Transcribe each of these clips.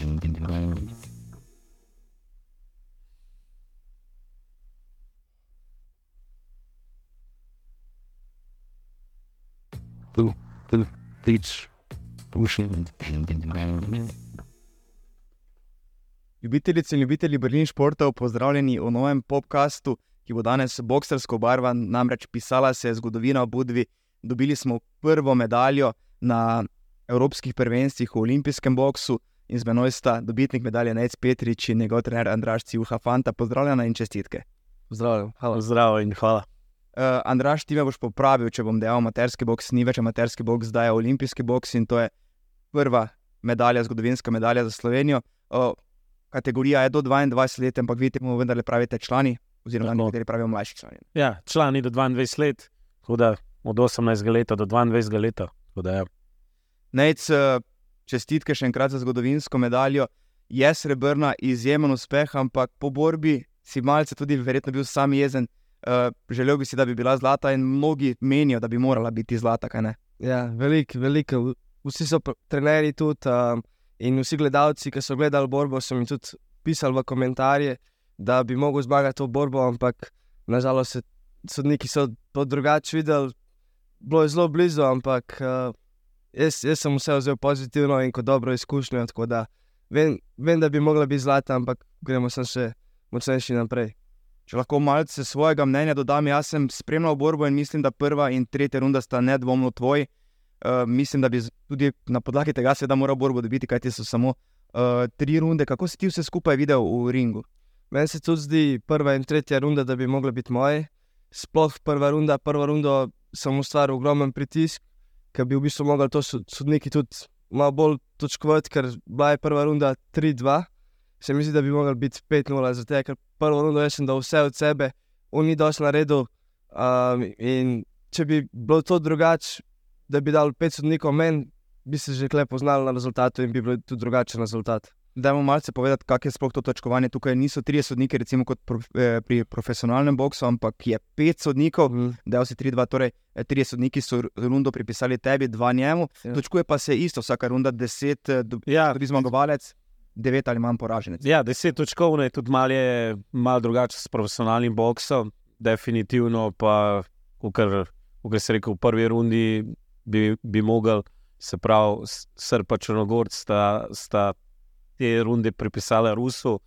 in in in. Tu, tu, tič. Pushing in in in. Ljubitelice in ljubitelji Berlin športov, pozdravljeni v novem podkastu, ki bo danes boksersko barvan. Namreč pisala se je zgodovina o Budvi. Dobili smo prvo medaljo na evropskih prvenstvih v olimpijskem boksu in z menoj sta dobitnik medalje Nec Petrič in njegov trener Andraš Ciuha Fanta. Pozdravljena in čestitke. Pozdravljen, hvala. Zdravo in hvala. Uh, Andraš, ti me boš popravil, če bom dejal, amaterski boks ni več amaterski boks, zdaj je olimpijski boks in to je prva medalja, zgodovinska medalja za Slovenijo. Uh, kategorija je do 22 let, ampak vi temu vendarle pravite člani, oziroma nekateri pravijo mlajši člani. Ja, člani do 22 let, huda od 18 let do 22 let. Ja. Nec, čestitke še enkrat za zgodovinsko medaljo. Je srebrna, izjemen uspeh, ampak po borbi si malce tudi verjetno bil sam jezen. Uh, želel bi si, da bi bila zlata, in mnogi menijo, da bi morala biti zlata. Ja, veliko, veliko. Vsi so trenerji tudi. Uh, In vsi gledalci, ki so gledali borbo, so mi tudi pisali v komentarje, da bi lahko zmagal to borbo, ampak nažalost sodniki so to drugače videli. Bilo je zelo blizu, ampak uh, jaz, jaz sem vse vzel pozitivno in kot dobro izkušnjo. Vem, vem, da bi mogla biti zlata, ampak gremo sem še močnejši naprej. Če lahko malce svojega mnenja dodam, jaz sem spremljal borbo in mislim, da prva in tretja runda sta nedvomno tvoji. Uh, mislim, da bi tudi na podlagi tega seveda moral borbo dobiti, kajti so samo uh, tri runde. Kako si ti vse skupaj videl v ringu? Meni se tudi zdi prva in tretja runda, da bi mogla biti moje. Sploh prva runda, prvo rundo sem ustvaril ogromen pritisk, ker bi v bistvu mogli to sodniki tudi malo bolj točkovati, ker bila je prva runda 3-2. Se mi zdi, da bi mogli biti 5-0, zato ker prvo rundo jaz sem dal vse od sebe, on ni dosti naredil. Um, in če bi bilo to drugače, da bi dal pet sodnikov meni, bi se že lepo znali na rezultatu in bi bil tudi drugačen rezultat. Dajmo malce povedati, kako je sploh to točkovanje. Tukaj niso tri sodniki, recimo kot prof, eh, pri profesionalnem boksu, ampak je pet sodnikov, mm. da vsi tri, dva, torej eh, tri sodniki so rundo pripisali tebi, dva njemu. Ja. Točkuje pa se isto, vsaka runda deset, eh, ja. tudi zmagovalec. Devet ali manj poraženec. Ja, deset točkov je tudi malo mal drugače s profesionalnim boksom, definitivno pa, kot se reče, v prvi rundi bi, bi mogel, se pravi, Srb in Črnogorc sta, sta te runde pripisali Rusu.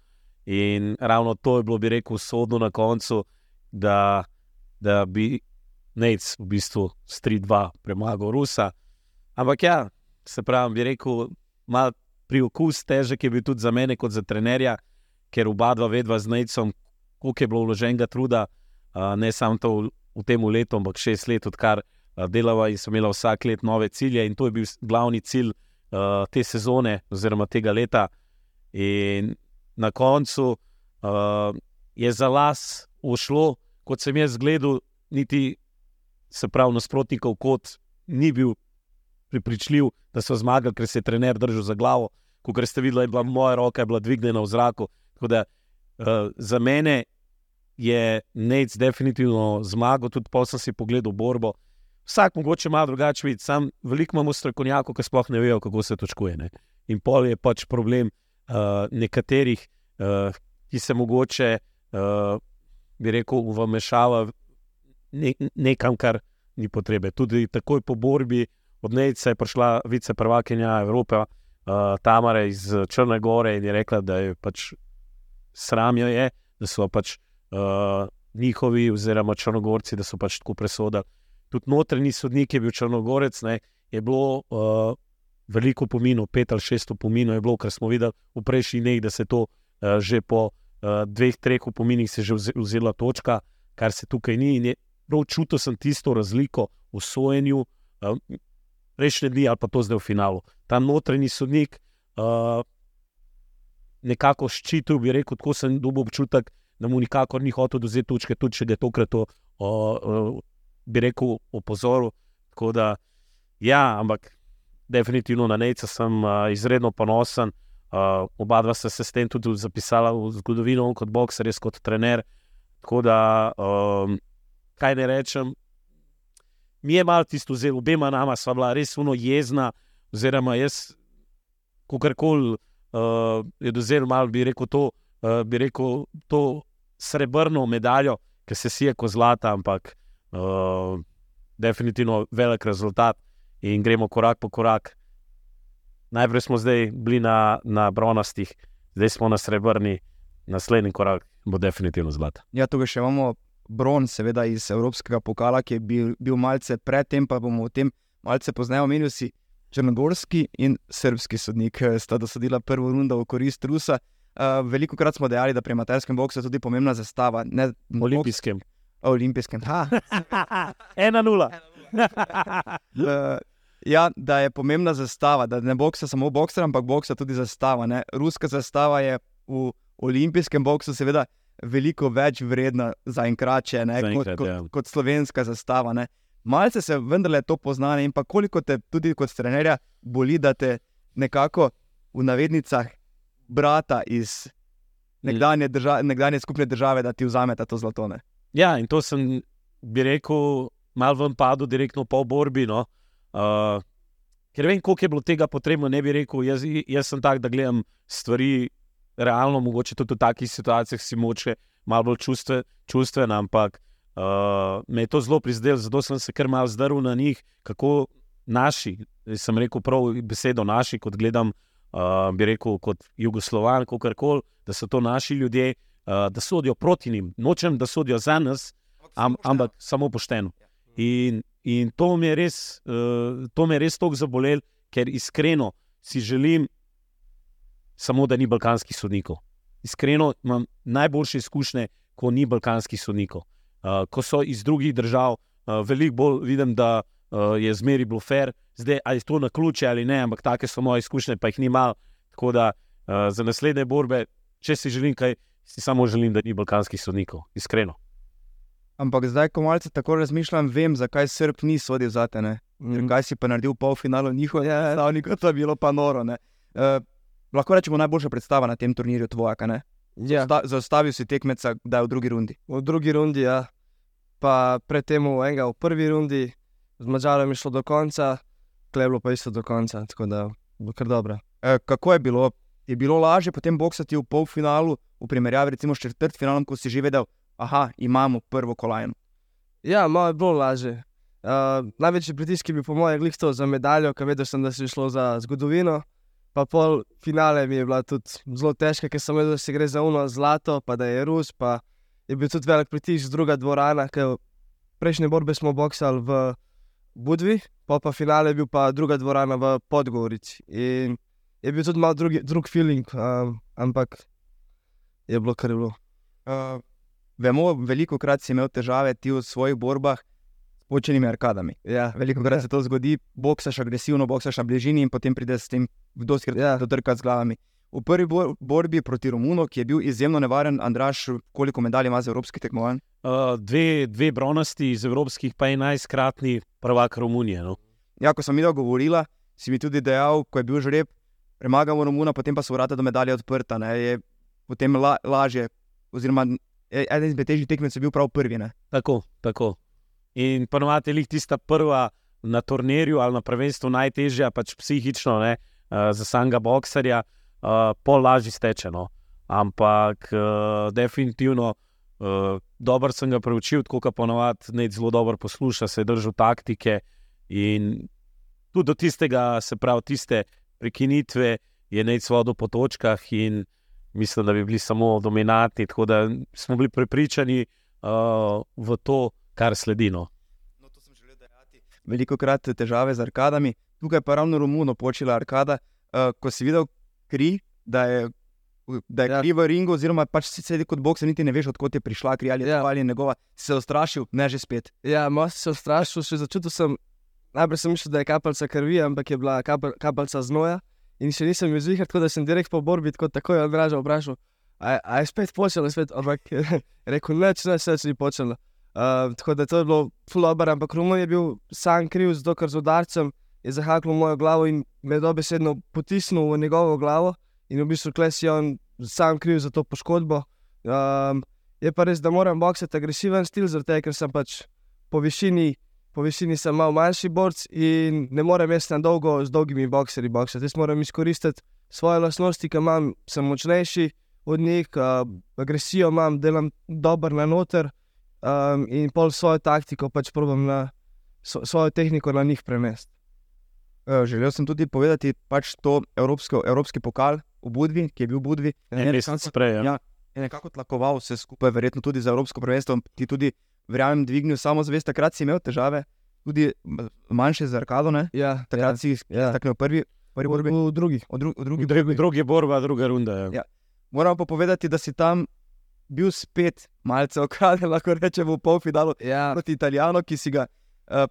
In ravno to je bilo, bi rekel, sodno na koncu, da, da bi Nec v bistvu s 3-2 premagal Rusa. Ampak ja, se pravi, bi rekel, malo pri okus težek je bil tudi za mene, kot za trenerja, ker oba dva vedva z Necom, koliko je bilo vloženega truda, ne samo v, v tem letu, ampak šest let, odkar delava in so imela vsak let nove cilje, in to je bil glavni cilj te sezone, oziroma tega leta. In na koncu uh, je za las ušlo, kot sem jaz gledal, niti se pravi, nasprotnikov, kot ni bil pripričljiv, da so zmagali, ker se je trener držal za glavo. Kot ste videli, je bila moja roka bila dvignjena v zraku. Da, uh, za mene je Nec definitivno zmagal, tudi pa sem si pogledal borbo. Vsak mogoče malo drugače vidi, sam veliko imamo strokovnjakov, ki sploh ne vejo, kako se točkuje. Ne? In pol je pač problem uh, nekaterih, uh, ki se mogoče, uh, bi rekel, vmešava ne, nekam, kar ni potrebe. Tudi takoj po borbi od Nejca je prišla viceprvakinja Evrope, uh, Tamara iz Črne Gore in je rekla, da je pač sramijo je, da so pač uh, njihovi, oziroma črnogorci, da so pač tako presodili tudi notranji sodnik je bil Črnogorec, ne, je bilo uh, veliko pominov, pet ali šest pominov je bilo, kar smo videli v prejšnjih dneh, da se to uh, že po uh, dveh, treh pominih se že vzela točka, kar se tukaj ni. In je prav čutil sem tisto razliko v sojenju, uh, rečne dni ali pa to zdaj v finalu. Ta notranji sodnik. Uh, Nekako ščitil, bi rekel, tako sem dobil občutek, da mu nikakor ni hotel vzeti točke, tudi če je tokrat to uh, bi rekel, opozoril. Tako da, ja, ampak definitivno na Nejca sem uh, izredno ponosen. Uh, oba dva sta se s tem tudi zapisala v zgodovino, kot bokser, res kot trener. Tako da, um, kaj ne rečem, mi je malo tisto zelo, obema nama sva bila res uno jezna, oziroma jaz, kakorkoli uh, je dozel, malo bi rekel to, uh, bi rekel to srebrno medaljo, ki se sije kot zlata, ampak uh, definitivno velik rezultat in gremo korak po korak. Najprej smo zdaj bili na, na bronastih, zdaj smo na srebrni, naslednji korak bo definitivno zlata. Ja, tukaj še imamo bron, seveda iz Evropskega pokala, ki je bil, bil malce predtem, pa bomo o tem malce pozneje omenili. Si črnogorski in srpski sodnik eh, sta dosodila prvo rundo v korist Rusa. Uh, veliko krat smo dejali, da pri amaterskem boksu je tudi pomembna zastava. Ne, Olimpijskem. Boks, olimpijskem. Ena nula. uh, ja, da je pomembna zastava, da ne boksa samo bokser, ampak boksa tudi zastava. Ne? Ruska zastava je v olimpijskem boksu, seveda, veliko več vredna za enkrače kot, kot, ja. kot slovenska zastava. Ne? Malce se vendarle to pozna in pa koliko te tudi kot trenerja boli, da te nekako v navednicah brata iz nekdanje, drža, nekdanje skupne države, da ti vzameta to zlato. Ne? Ja, in to sem, bi rekel, malo ven padel, direktno po borbi. No. Uh, ker vem, koliko je bilo tega potrebno, ne bi rekel, jaz, jaz sem tak, da gledam stvari realno, mogoče tudi v takih situacijah si moče malo bolj čustve, čustven, ampak uh, me je to zelo prizadelo, zato sem se kar mal zdrl na njih, kako naši, sem rekel prav besedo naši, kot gledam, uh, bi rekel kot Jugoslovan, kako koli, da so to naši ljudje, uh, da sodijo proti njim. Nočem, da sodijo za nas, am, ampak samo pošteno. In, in to me je res, uh, to me je res toliko zabolelo, ker iskreno si želim, samo da ni balkanskih sodnikov. Iskreno imam najboljše izkušnje, ko ni balkanskih sodnikov. Uh, ko so iz drugih držav, uh, veliko bolj vidim, da uh, je zmeri bilo fair, zdaj ali je to na ključe ali ne, ampak take so moje izkušnje, pa jih ni malo. Tako da uh, za naslednje borbe, če si želim kaj, si samo želim, da ni balkanskih sodnikov. Iskreno. Ampak zdaj, ko malce tako razmišljam, vem, zakaj Srb ni sodil za te. Mm. Kaj si pa naredil v polfinalu njihovega, ja, ja. to je bilo pa noro. Uh, lahko rečemo najboljša predstava na tem turnirju, tvoja. Ja. Zaustavil si tekmeca, da je v drugi rundi. V drugi rundi, ja. Pa predtem enega v prvi rundi, z Mačarom je šlo do konca, kleblo pa isto do konca, tako da bo kar dobro. E, kako je bilo? Je bilo lažje potem boksati v polfinalu, v primerjavi recimo s četrtfinalom, ko si že vedel, da imamo prvo kolajno? Ja, malo je bilo lažje. Uh, največji pritisk je bil, po mojem, glih to za medaljo, ker vedel sem, da se je šlo za zgodovino. Pa pol finale mi je bila tudi zelo težka, ker sem vedel, da se gre za uno zlato, pa da je Rus, pa je bil tudi velik pritisk, druga dvorana, ker prejšnje borbe smo boksali v Budvi, pa pa finale je bil pa druga dvorana v Podgorici. In je bil tudi malo drugi, drug feeling, um, ampak je bilo kar je bilo. Uh, vemo, veliko krat si imel težave ti v svojih borbah počenimi arkadami. Ja. Veliko krat se to zgodi, boksaš agresivno, boksaš na bližini in potem prideš s tem, kdo si Ja. to trka z glavami. V prvi bor borbi proti Romunu, ki je bil izjemno nevaren, Andraš, koliko medalj ima z evropskih tekmovanj? Uh, dve, dve bronasti iz evropskih, pa enajstkratni prvak Romunije. No. Ja, ko sem videl, govorila, si mi tudi dejal, ko je bil žreb, premagamo Romuna, potem pa so vrata do medalje odprta, ne, je potem la lažje. Oziroma, eden izmed težjih tekmecev bil prav prvi. Ne. Tako, tako. In ponovadi je tista prva na turnirju ali na prvenstvu najtežja, pač psihično, ne, uh, za samega bokserja, uh, pol lažje steče. No. Ampak uh, definitivno uh, dobro sem ga preučil, tako kot ponovadi ne zelo dobro posluša, se je držal taktike. In tudi do tistega, se pravi, tiste prekinitve je neč vodo po točkah, in mislim, da bi bili samo dominantni. Tako da smo bili prepričani uh, v to, kar sledi. No. No, to sem želel dejati. Veliko krat težave z arkadami, tukaj pa ravno Romuno počela arkada. Uh, ko si videl kri, da je, da je Ja. kri v ringu, oziroma pač si sedel kot bokser, niti ne veš, odkot je prišla kri ali, Ja. ali je njegova, si se ustrašil, ne že spet. Ja, malo sem se ustrašil, še začutil sem. Najprej sem mislil, da je kapelca krvi, ampak je bila kapel, kapelca znoja. In še nisem bil zvihar, tako da sem direkt po borbi, tako takoj odražal, vprašal, a, je spet počela, spet, ampak rekel, neč, ne, se ni počela. Uh, tako da to je bilo fulobar, ampak Roman je bil sam kriv, zato ker z udarcem je zahaknil mojo glavo in me dobesedno potisnil v njegovo glavo. In v bistvu kles je on sam kriv za to poškodbo. Um, je pa res, da moram boksati agresiven stil, zato ker sem pač po višini po višini sem malo manjši borc in ne morem jaz na dolgo z dolgimi bokseri boksati. Jaz moram izkoristiti svoje lastnosti, ki imam, sem močnejši od njih, uh, agresijo imam, delam dobro na noter um, in pol svojo taktiko pač probujem na so, svojo tehniko na njih prenesti. Uh, želel sem tudi povedati, pač to evropsko, evropski pokal v Budvi, ki je bil v Budvi. En mesec prej. Ja. Ja, je nekako tlakoval vse skupaj, verjetno tudi za Evropsko prvenstvo. Ti tudi, verjamem, dvignil samo zavest. Takrat si imel težave, tudi manjše z arkado. Ne? Ja, Takrat si ja. staknil prvi, prvi v, borbi. v drugih. V, dru, v drugi Drugi, borbi. drugi borba, druga runda. Ja. Ja. Moram pa povedati, da si tam bil spet malce okraden, lahko rečemo v polfinalu Ja, proti Italijanu, ki si ga uh,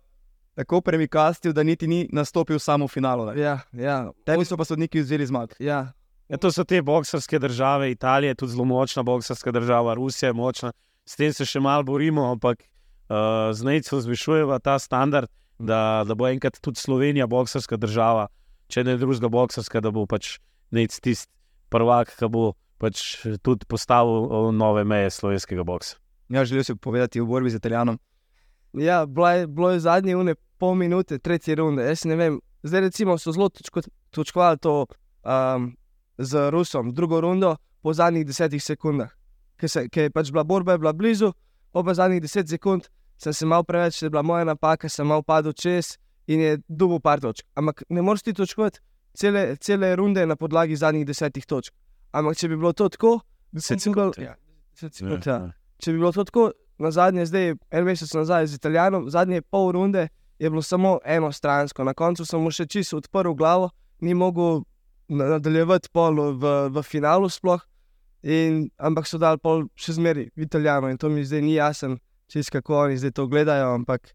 tako premikastil, da niti ni nastopil samo v finalu. ne. ja, ja, Tebi so pa sodniki vzeli zmago. ja, Ja, to so te boksarske države, Italija je tudi zelo močna boksarska država, Rusija je močna. S tem se še malo borimo, ampak uh, z Nejcem zvišujemo ta standard, da, da bo enkrat tudi Slovenija boksarska država, če ne drugega boksarska, da bo pač Nejc tisti prvak, ki bo pač tudi postavil uh, nove meje slovenskega boksa. Ja, želel si povedati v borbi z Italijanom. ja bilo je, bilo je zadnje ure, pol minute, tretje runde. Jaz ne vem, zdaj recimo so zelo točko, točkovali to um, z Rusom, drugo rundo po zadnjih desetih sekundah, ker se- ker je pač bila borba, je bila blizu, pa pa zadnjih deset sekund sem se malo preveč, je bila moja napaka, sem malo padel čez in je dubo par točk. Ampak ne moreš ti točkovati cele, cele runde na podlagi zadnjih desetih točk. Ampak če bi bilo to tako, se cikl. sekund, Ja, deset sekund, ja če bi bilo to tako, na zadnje, zdaj en mesec nazaj z Italijanom, zadnje pol runde je bilo samo enostransko, na koncu sem mu še čisto odprl glavo, ni mogel na- nadaljevati pol v, v finalu sploh. In, ampak so dal pol še zmeraj Italijano in to mi zdaj ni jasen, čez kako oni zdaj to gledajo. Ampak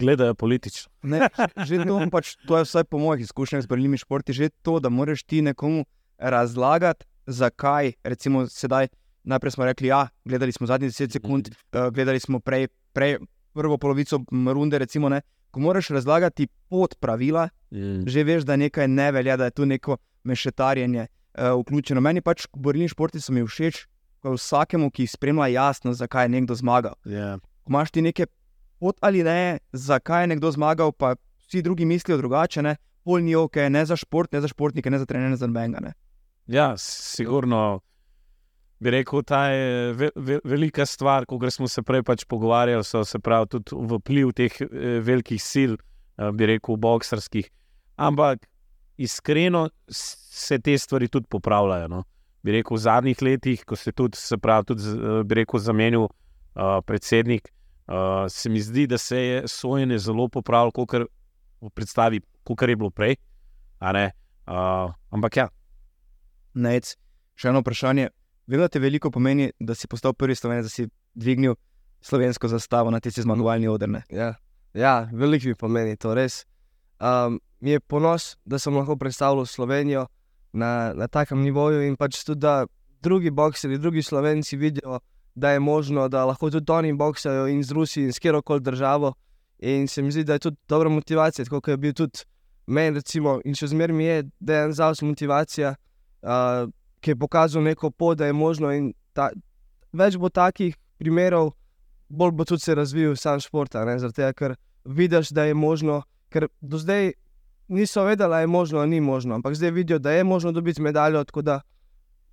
Gledajo politično. Ne, že to, pač, to je vsaj po mojih izkušnjah z brnimi športi, že to, da moraš ti nekomu razlagati, zakaj. Recimo, sedaj, najprej smo rekli, da ja, gledali smo zadnjih 10 sekund, uh, gledali smo prej, prej prvo polovico runde. Recimo, ne, ko moraš razlagati pot pravila, Mm. že veš, da nekaj ne velja, da je tu neko mešetarjenje uh, vključeno. Meni pač borilni športi so mi všeč, ko je vsakemu, ki jih spremlja, jasno, zakaj je nekdo zmagal. Ja. Ko imaš ti neke pot ali ne, zakaj je nekdo zmagal, pa vsi drugi mislijo drugače, ne, pol ni ok, ne za šport, ne za športnike, ne za trenerje, ne za ne. Ja, sigurno bi rekel, ta je ve, ve, velika stvar, ko smo se prej pač pogovarjali, so se pravi tudi vpliv teh eh, velikih sil, eh, bi rekel, boksarskih. Ampak iskreno se te stvari tudi popravljajo. No? Bi rekel, v zadnjih letih, ko se tudi, se pravi, tudi eh, bi rekel, zamenil uh, predsednik, uh, se mi zdi, da se je sojenje zelo popravilo, kot v predstavi, kot je bilo prej. a ne. Uh, ampak ja, Nec, še eno vprašanje. Vem, da te veliko pomeni, da si postal prvi slovenec, da si dvignil slovensko zastavo na tisti zmagovalni oder. ne. ja, ja veliko mi pomeni to res. Um, mi je ponos, da sem lahko predstavljal Slovenijo na, na takem nivoju in pač tudi, da drugi bokseri, drugi slovenci vidijo, da je možno, da lahko tudi oni boksajo in z Rusijo in s kjerkoli državo. In se mi zdi, da je tudi dobra motivacija, tako kot je bil tudi meni, recimo, in še zmeraj mi je, da je en zavod motivacija, uh, ki je pokazal neko pot, da je možno. In ta, več bo takih primerov, bolj bo tudi se razvil sam šport, zaradi tega, ker vidiš, da je možno, ker do zdaj niso vedeli, da je možno, ali ni možno, ampak zdaj vidijo, da je možno dobiti medaljo, tako da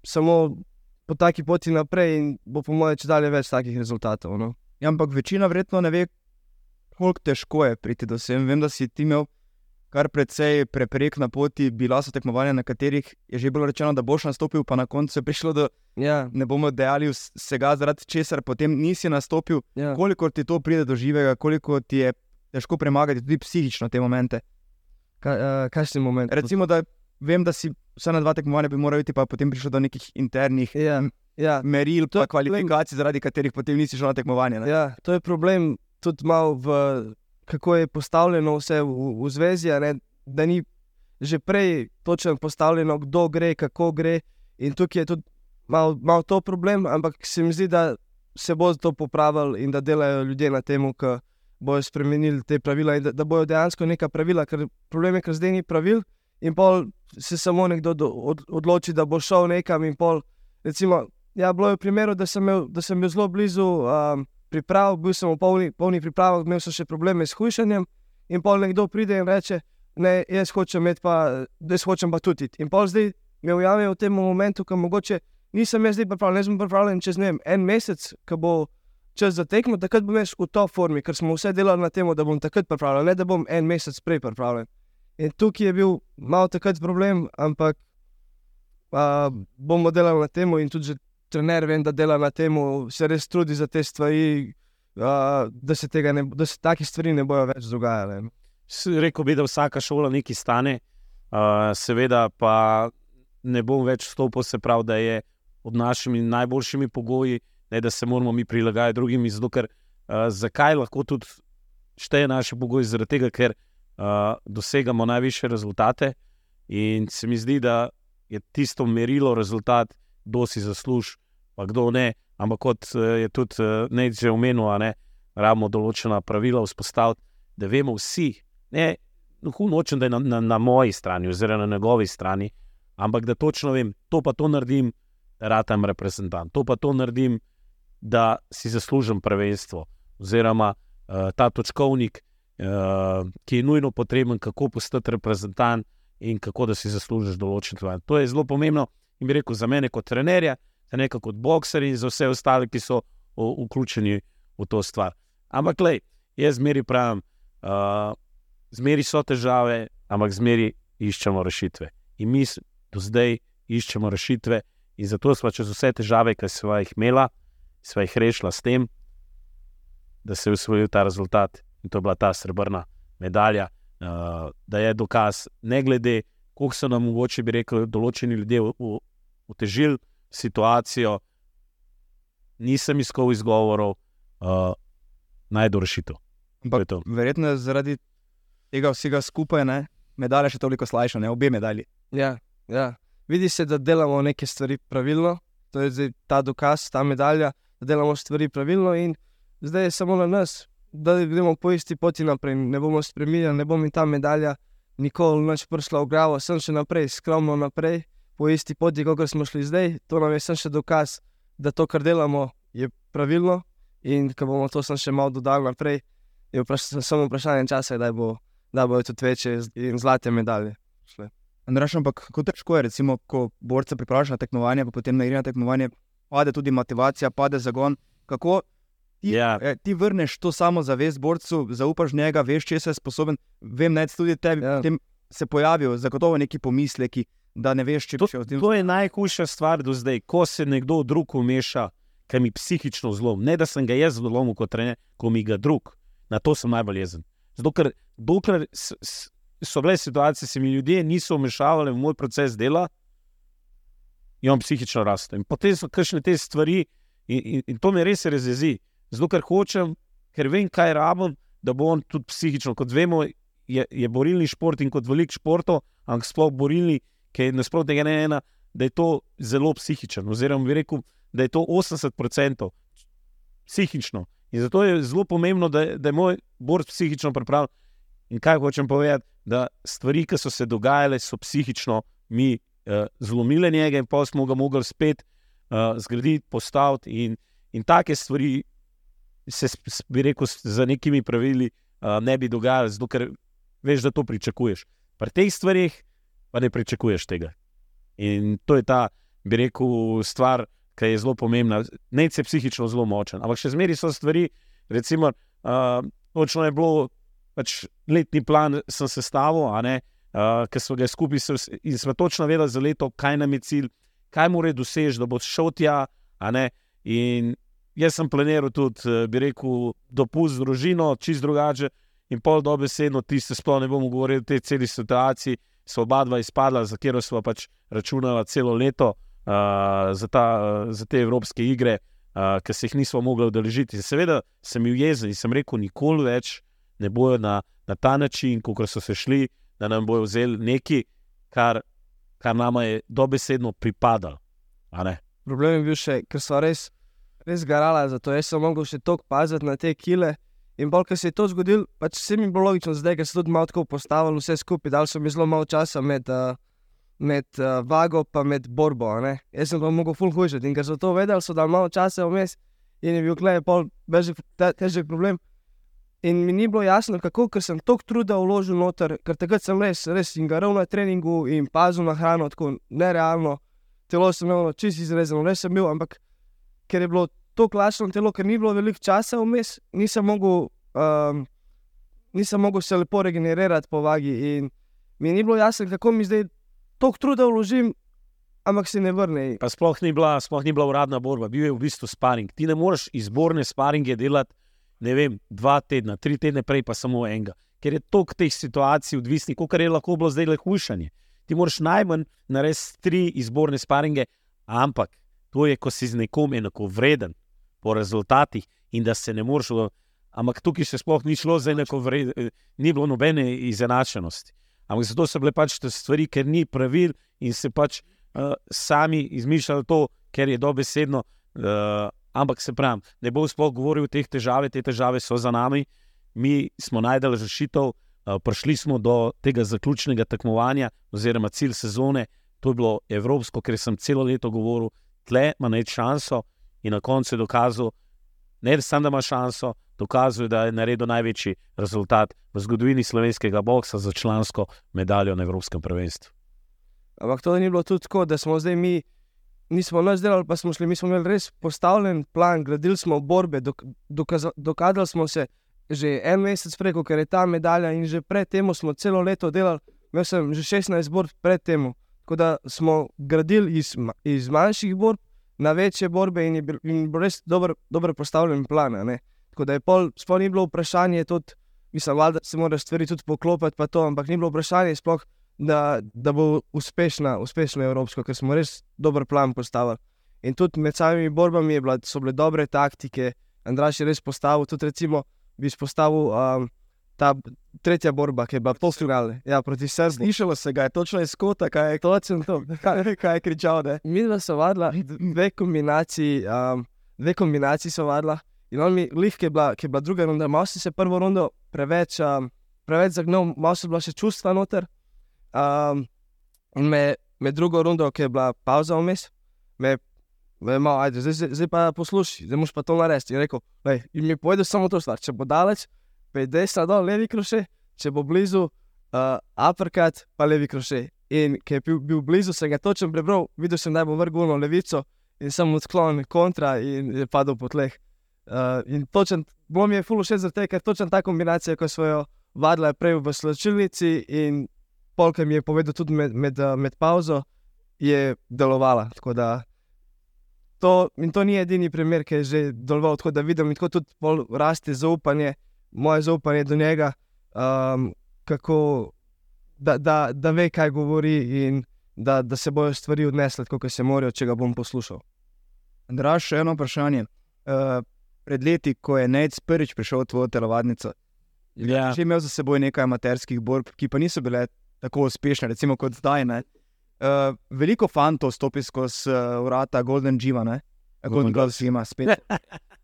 samo po taki poti naprej in bo po mojem če dalje več takih rezultatov. No. Ja, ampak večina verjetno ne ve, koliko težko je priti do sem. Vem, da si ti imel kar precej preprek na poti, bila so tekmovanja, na katerih je že bilo rečeno, da boš nastopil, pa na koncu je prišlo do, Ja, ne bomo dejali vsega, zaradi česar potem nisi nastopil. ja. Koliko ti to pride do živega, koliko ti je težko premagati tudi psihično te momente. Ka, uh, Kakšen moment? Recimo, da vem, da si vse na dva tekmovanja bi moral iti, pa potem prišlo do nekih internih Ja, ja. meril, To je kvalifikacij, zaradi katerih potem nisi šel na tekmovanje. ne. Ja, to je problem tudi malo v kako je postavljeno vse v, v zvezi, ne, da ni že prej točno postavljeno, kdo gre, kako gre. In tukaj je tudi malo, malo to problem, ampak se mi zdi, da se bo to popravilo in da delajo ljudje na tem, da bodo spremenili te pravila in da, da bodo dejansko neka pravila. Ker problem je, ker zdaj ni pravil in pol se samo nekdo do, od, odloči, da bo šel nekam pol. Recimo, ja, bilo je v primeru, da sem, imel, da sem bil zelo blizu um, priprav, bil sem v polni, polni pripravah, imel sem še probleme s hujšanjem. In pol nekdo pride in reče, ne, jaz hočem imeti pa, jaz hočem pa tudi. iti." In pol zdaj me ujamejo v tem momentu, ko mogoče nisem jaz zdaj pripravljen, jaz sem pripravljen čez ne vem, en mesec, ko bo čas za tekmo, takrat bom jaz v top formi, ker smo vse delali na tem, da bom takrat pripravljen, ne da bom en mesec prej pripravljen. In tukaj je bil malo takrat problem, ampak a, bomo delali na tem, in tudi trener vem, da dela na tem, se res trudi za te stvari, a, da se, ne, da se take stvari ne bojo več dogajale. Rekel bi, da vsaka šola nekaj stane, uh, seveda pa ne bom več stopil, se pravi, da je pod našimi najboljšimi pogoji, ne da se moramo mi prilagajati drugim. Zato, ker, uh, zakaj lahko tudi šteje naše pogoje? Zaradi tega, ker uh, dosegamo najviše rezultate in se mi zdi, da je tisto merilo rezultat, kdo si zasluži, pa kdo ne. Ampak kot eh, je tudi že omenil, ne, rabimo določena pravila vzpostaviti, da vemo vsi, ne, no, nočem, da je na, na, na moji strani, oziroma na njegovi strani, ampak da točno vem, to pa to naredim, da ratam reprezentant, to pa to naredim, da si zaslužim prvenstvo, oziroma uh, ta točkovnik, uh, ki je nujno potreben, kako postati reprezentant in kako da si zaslužiš določen tvoje. To je zelo pomembno in bi rekel za mene kot trenerja, za nekaj kot bokser in za vse ostale, ki so o, vključeni v to stvar. Ampak, lej, jaz zmeri pravim, uh, zmeri so težave, ampak zmeri iščemo rešitve. In mi do zdaj iščemo rešitve, in zato smo čez vse težave, ki smo jih imela, smo jih rešila s tem, da se je usvojil ta rezultat in to je bila ta srebrna medalja, uh, da je dokaz, ne glede, koliko so nam mogoče, bi rekel, določeni ljudje otežili situacijo, nisem iskal izgovorov, uh, najdu rešitev. Je Ampak to. verjetno je zaradi tega vsega skupaj, ne, medalja še toliko slajša, ne obe medalji. Ja, ja. Vidi se, da delamo neke stvari pravilno, to je ta dokaz, ta medalja, da delamo stvari pravilno, in zdaj je samo na nas, da gremo po isti poti naprej. Ne bomo spremenili, ne bo mi ta medalja nikoli več prišla v glavo, sem še naprej, skromno naprej, po isti poti, kot smo šli zdaj. To nam je samo še dokaz, da to, kar delamo, je pravilno, in ko bomo to samo še malo dodali naprej, je vpraš samo vprašanje časa, da bo. Da bodo tudi večje in zlate medalje. šle. Andraš, ampak kako težko je, recimo, ko borca pripraviš na tekmovanje, pa potem na igre na tekmovanje, pade tudi motivacija, pade zagon. Kako ti, Ja. eh, ti vrneš to samo zavest borcu, zaupaš njega, veš, če je sposoben. Vem, da tudi tebi Ja. ja. se pojavijo zagotovo neki pomisleki, da ne veš, če To, šel z njim. to je najhujša stvar do zdaj, ko se nekdo drug umeša, ki mi psihično zlom. Ne, da sem ga jaz zlomil kot trener, ko mi ga drug. Na to sem najbolj jezen. Zato, ker dokler so bile situacije, se mi ljudje niso vmešavali v moj proces dela, on psihično raste. In potem so kakšne te stvari, in, in, in to me res razjezi. Zato, ker hočem, ker vem, kaj rabim, da bo on tudi psihično. Kot vemo, je, je borilni šport in kot velik športov, ampak sploh borilni, ki je nasprotno tega ne ena, da je to zelo psihičen. Oziroma, bi rekel, da je to 80% psihično. In zato je zelo pomembno, da, da je moj borc psihično pripravljen. In kaj hočem povedati, da stvari, ki so se dogajale, so psihično mi zlomile njega, in pa smo ga mogli spet uh, zgraditi, postaviti. In, in take stvari se, bi rekel, za nekimi pravili uh, ne bi dogajale, zato ker veš, da to pričakuješ. Pri teh stvarih pa ne pričakuješ tega. In to je ta, bi rekel, stvar, ki je zelo pomembna. Nec je psihično zelo močen, ampak še zmeraj so stvari, recimo, uh, točno je bilo, pač letni plan sem sestavil, a ne, uh, ker smo ga skupaj in smo točno vedeli za leto, kaj nam je cilj, kaj mora doseči, da bo šel tja. In jaz sem planiral tudi, eh, bi rekel, dopust z družino, čist drugače. In pol dobesedno, ti se sploh ne bomo govorili o tej celi situaciji, so oba dva izpadla, za katero smo pač računala celo leto uh, za, ta, uh, za te evropske igre, uh, ki se jih nismo mogli udeležiti. In seveda sem bil jezen in sem rekel, nikoli več ne bojo na, na ta način, kot so se šli, da nam bojo vzeli nekaj, kar, kar nama je dobesedno pripadalo. Problem je bil še, ker so res, res garala, zato jaz sem mogel še toliko paziti na te kile. In bolj, ker se je to zgodilo, pač vse mi je bilo logično, zdaj, ker sem tudi malo tako postavil vse skupaj, dal so mi zelo malo časa med, uh, med uh, vago in med borbo. ne. Jaz sem pa mogel full hujšati in ker so to vedeli, so dali malo časa vmes. in je bil klej pol te, težek problem. In mi ni bilo jasno, kako, ker sem toliko truda vložil noter, ker takrat sem res, res in garal na treningu in pazil na hrano, tako nerealno. Telo sem imel čisto izrezano, res sem bil, ampak ker je bilo to klašno telo, ker ni bilo veliko časa vmes, nisem mogel, um, nisem mogel se lepo regenerirati po vagi. In mi ni bilo jasno, kako mi zdaj toliko truda vložim, ampak se ne vrne. Pa sploh ni, bila, sploh ni bila uradna borba, bil je v bistvu sparing. Ti ne moreš izborne sparinge delati, ne vem, dva tedna, tri tedne prej, pa samo enega. Ker je toliko teh situacij odvisnih, kot je lahko bilo zdaj le hujšanje. Ti moraš najmanj narediti tri izborne sparinge, ampak to je, ko si z nekom enako vreden po rezultatih in da se ne moreš. Ampak tukaj se sploh ni šlo za enako vreden, ni bilo nobene izenačenosti. Ampak zato so bile pač te stvari, ker ni pravil in se pač uh, sami izmišljali to, ker je dobesedno. Uh, ampak se pravi, ne bo sploh govoril o teh težavah, te težave so za nami, mi smo najdel rešitev, uh, prišli smo do tega zaključnega tekmovanja, oziroma cilj sezone. To je bilo evropsko, ker sem celo leto govoril, tle ima neč šanso in na koncu je dokazal, ne samo da ima šanso, dokazuje, da je naredil največji rezultat v zgodovini slovenskega boksa za člansko medaljo na Evropskem prvenstvu. Ampak to ni bilo tudi tako, da smo zdaj mi, nismo noč delali, pa smo šli, mi smo imeli res postavljen plan, gradili smo borbe, dok, dokazali smo se že en mesec preko, ker je ta medalja in že pred tem smo celo leto delali, imel sem že 16 borb pred tem. Tako da smo gradili iz, iz manjših borb na večje borbe in je bil, in bil res dober, dobro postavljen plan. Tako da je pol, sploh ni bilo vprašanje, tudi, mislim, da se moraš stvari tudi poklopiti, to, ampak ni bilo vprašanje, sploh, da, da bo uspešna, uspešna Evropska, ker smo res dober plan postavili. In tudi med samimi borbami bila, so bile dobre taktike, Andraš je res postavil, tudi recimo bi izpostavil. Um, Ta tretja borba, ki je bila polfinale, ja, proti Srbiji. Slišalo se ga je točno iz kota, kaj je točno to, kaj, kaj je kričal. Mi smo se vadila, dve kombinaciji, um, dve kombinaciji so vadila. In on mi, lih, ki je bila, ki je bila druga runda, malo si se prvo rundo preveč, um, preveč zagnal, malo so bila še čustva noter. Um, in me, med drugo rundo, ki je bila pauza vmes, me, me malo, ajde, zdaj, zdaj, zdaj pa poslušaj, zdaj moš pa to narediti. In rekel, lej, in mi povedal samo to stvar, če bo daleč, pa je desna dol, levi kroše, če bo blizu, uh, uppercut, pa levi kroše. In ki je bil, bil blizu, sem ga točno prebral, videl sem, da bo vrgul na levico in sem odklonil kontra in je padel po tleh. Uh, in točen, bom je full še za te, ker točno ta kombinacija, ko so jo vadila prej v slačilnici in polk mi je povedal tudi med, med, uh, med pauzo, je delovala. To, in to ni edini primer, ki je že deloval tako, da vidim, kako tudi raste zaupanje, moje zaupanje do njega, um, kako, da, da, da ve, kaj govori in da, da se bojo stvari odnesle, kot se morajo, če ga bom poslušal. Draž, še eno vprašanje. Uh, pred leti, ko je Nec prvič prišel v tvojo telovadnico. Ja. Že imel za seboj nekaj amaterskih borb, ki pa niso bile tako uspešne, recimo kot zdaj. Uh, veliko fantov stopi skozi uh, vrata Golden Jima, ne? Golden Gloves ima spet.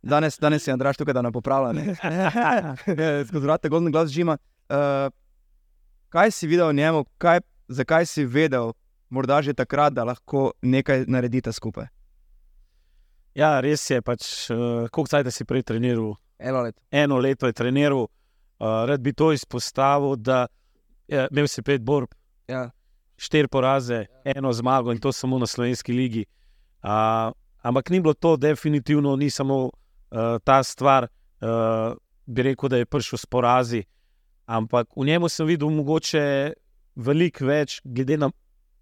Danes, danes je Andraš tukaj, da nam popravlja. skozi vrata Golden Gloves Jima. Uh, kaj si videl v njemu, kaj, zakaj si vedel, morda že takrat, da lahko nekaj naredite skupaj? Ja, res je. Pač, uh, Koliko časa si prej treniral? Eno leto. Eno leto je treniral. Uh, rad bi to izpostavil, da je imel si pet borb, ja. štiri poraze, ja. eno zmago in to samo na slovenski ligi. Uh, ampak ni bilo to, definitivno ni samo uh, ta stvar, uh, bi rekel, da je prišel s porazi. Ampak v njemu sem videl mogoče veliko več, glede na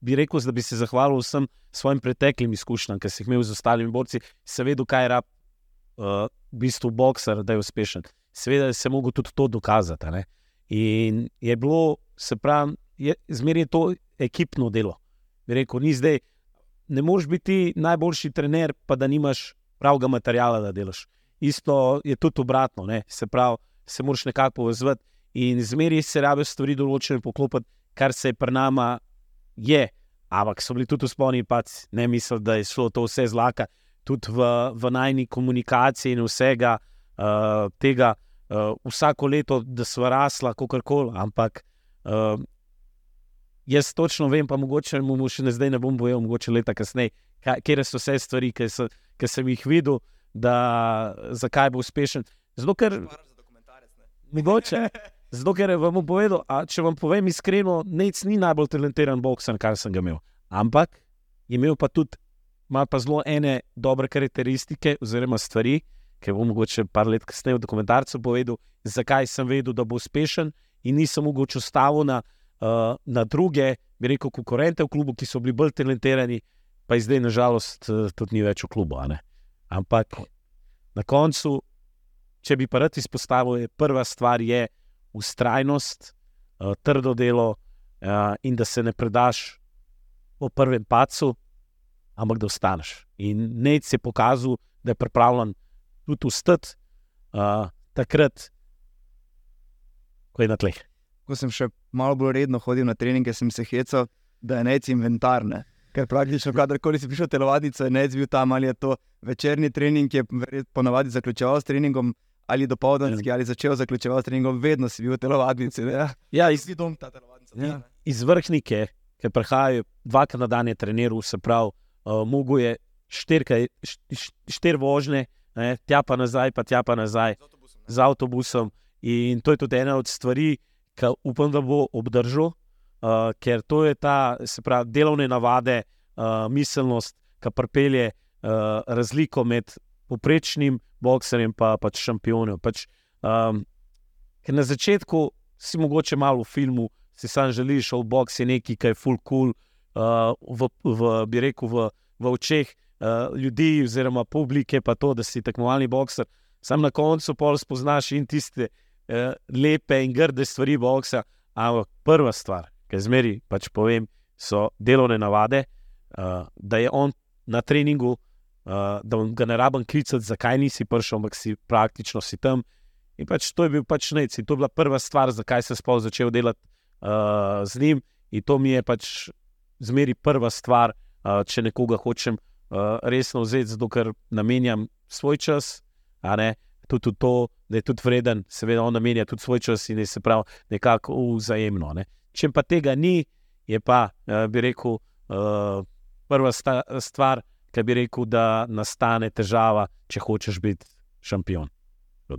bi rekel, da bi se zahvalil vsem svojim preteklim izkušnjam, ki sem jih imel z ostalimi borci, seveda, kaj je rab, uh, v bistvu, boxer, da je uspešen. Seveda, se je mogel tudi to dokazati. Ne? In je bilo, se pravi, zmeraj to ekipno delo. Bi rekel, ni zdaj, ne moreš biti najboljši trener, pa da nimaš pravega materijala, da delaš. Isto je tudi obratno, ne? se pravi, se moraš nekako povezati. In zmeraj se rabijo stvari določene poklopiti, kar se je pri nama je, ampak so bili tudi spomni, pač ne mislim, da je šlo to vse zlaka, tudi v, v najni komunikaciji in vsega uh, tega, uh, vsako leto, da so rasla, kako koli. Ampak uh, jaz točno vem, pa mogoče mu še ne zdaj ne bom bojal, mogoče leta kasneje, kje so vse stvari, ki, so, ki sem jih videl. da zakaj bo uspešen. Zato, ker mogoče. Zato, ker vam bom povedal, a, če vam povem iskreno, Nec ni najbolj talentiran bokser, kar sem ga imel. Ampak je imel pa tudi ima pa zelo ene dobre karakteristike, oziroma stvari, ki bom mogoče par let kasneje v dokumentarcu povedal, zakaj sem vedel, da bo uspešen in nisem mogoče ustavil na, uh, na druge, bi rekel, konkurente v klubu, ki so bili bolj talentirani, pa zdaj, nažalost, uh, tudi ni več v klubu. Ampak na koncu, če bi pa rad izpostavil, je prva stvar je ustrajnost, uh, trdo delo uh, in da se ne predaš po prvem pacu, ampak da ostaneš. In Nec je pokazal, da je pripravljen tudi ustati uh, takrat, ko je na tleh. Ko sem še malo bolj redno hodil na treninge, sem se hecal, da je nec inventarne. Ker praktično, kadarkoli si prišel telovadico, je nec bil tam ali je to večerni trening, ki je ponovadi zaključoval s treningom. Ali dopoldanski, ja. ali začel zaključovati treningom, vedno si bil v telovadnici. Ja, ja iz, dom ta telovadnica. Ja. Iz vrhnike, ki prihajajo dvakrat na dan, je treniral, se pravi, uh, mogo je štirka, štir vožnje, ne, tja pa nazaj, pa tja pa nazaj z avtobusom, z avtobusom. In to je tudi ena od stvari, ki upam, da bo obdržal, uh, ker to je ta, se pravi, delovne navade, uh, miselnost, ki pripelje uh, razliko med poprečnim bokserjem in pa, pač šampionom. Pač, um, ker na začetku si mogoče malo v filmu, si sam želiš, v boks je nekaj, kar je full cool uh, v, v, bi rekel, v, v očeh uh, ljudi, oziroma publike, pa to, da si tekmovalni bokser. Sam na koncu pol spoznaš in tiste uh, lepe in grde stvari boksa. Ampak prva stvar, ki zmeri pač povem, so delovne navade, uh, da je on na treningu, uh, da ga ne rabim klicati, zakaj nisi prišel, ampak si praktično si tam. In pač to je bil pač nec. In to je bila prva stvar, zakaj sem sploh začel delati uh, z njim. In to mi je pač zmeri prva stvar, uh, če nekoga hočem uh, resno vzeti, zato ker namenjam svoj čas, tudi to, da je tudi vreden, seveda on namenja tudi svoj čas in je se pravi nekako vzajemno. Ne. Če pa tega ni, je pa, uh, bi rekel, uh, prva sta, stvar, ki bi rekel, da nastane težava, če hočeš biti šampion.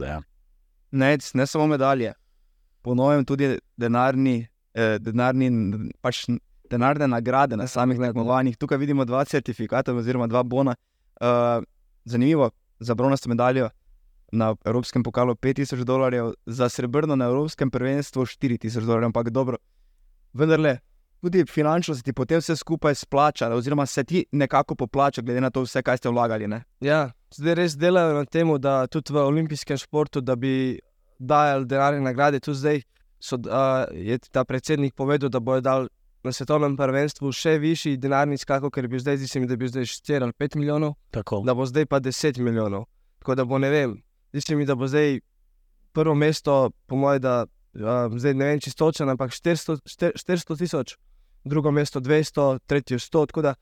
Ja. Ne, ne samo medalje, ponovim tudi denarni, eh, denarni pač denarne nagrade na samih tekmovanjih. Tukaj vidimo dva certifikata, oziroma dva bona. Uh, zanimivo, za bronasto medaljo na Evropskem pokalu 5000 dolarjev, za srebrno na Evropskem prvenstvu 4000 dolarjev, ampak dobro. Vendar le, tudi finančno se ti potem vse skupaj splača, oziroma se ti nekako poplača, glede na to, vse, kaj ste vlagali. Ne? Ja, zdaj res delajo na tem, da tudi v olimpijskem športu, da bi dajali denarne nagrade. Tu zdaj so, uh, je ta predsednik povedal, da bojo dal na svetovnem prvenstvu še višji denarni skak, ker bi zdaj, mislim, da bi zdaj 4 ali 5 milijonov, Tako. da bo zdaj pa 10 milijonov. Tako da bo ne vem, mislim, da bo zdaj prvo mesto, po mojem, da uh, zdaj ne vem čisto točno, ampak 400 tisoč, drugo mesto 200, tretje 100. Tako da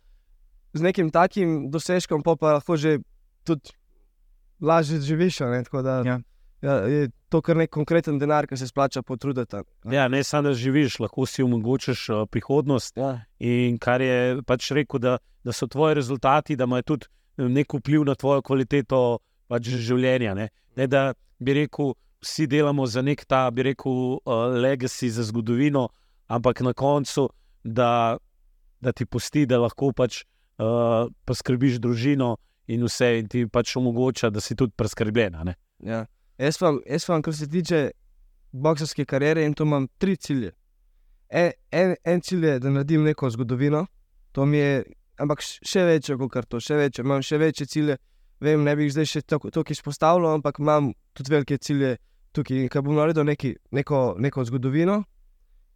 z nekim takim dosežkom pa lahko že tudi lažje živiš. Ja. Ja, je to kar nek konkreten denar, ki se splača potruditi. Ja, ne samo da živiš, lahko si omogočiš uh, prihodnost. Ja. In kar je pač rekel, da, da so tvoji rezultati, da imajo tudi nek vpliv na tvojo kvaliteto pač življenja. Ne? ne da bi rekel, vsi delamo za nek ta, bi rekel, uh, legacy za zgodovino, ampak na koncu, da, da ti pusti, da lahko pač uh, poskrbiš družino in vse, in ti pač omogoča, da si tudi preskrbljen. Ja. Jaz pa, jaz pa, kar se tiče boksarske kariere, in to imam tri cilje. En, en, en cilj je, da naredim neko zgodovino, to mi je, ampak še večje kot to, še večje, imam še večje cilje. Vem, ne bi jih zdaj še tako izpostavljal, ampak imam tudi velike cilje tukaj. Ker bom naredil neki, neko, neko zgodovino,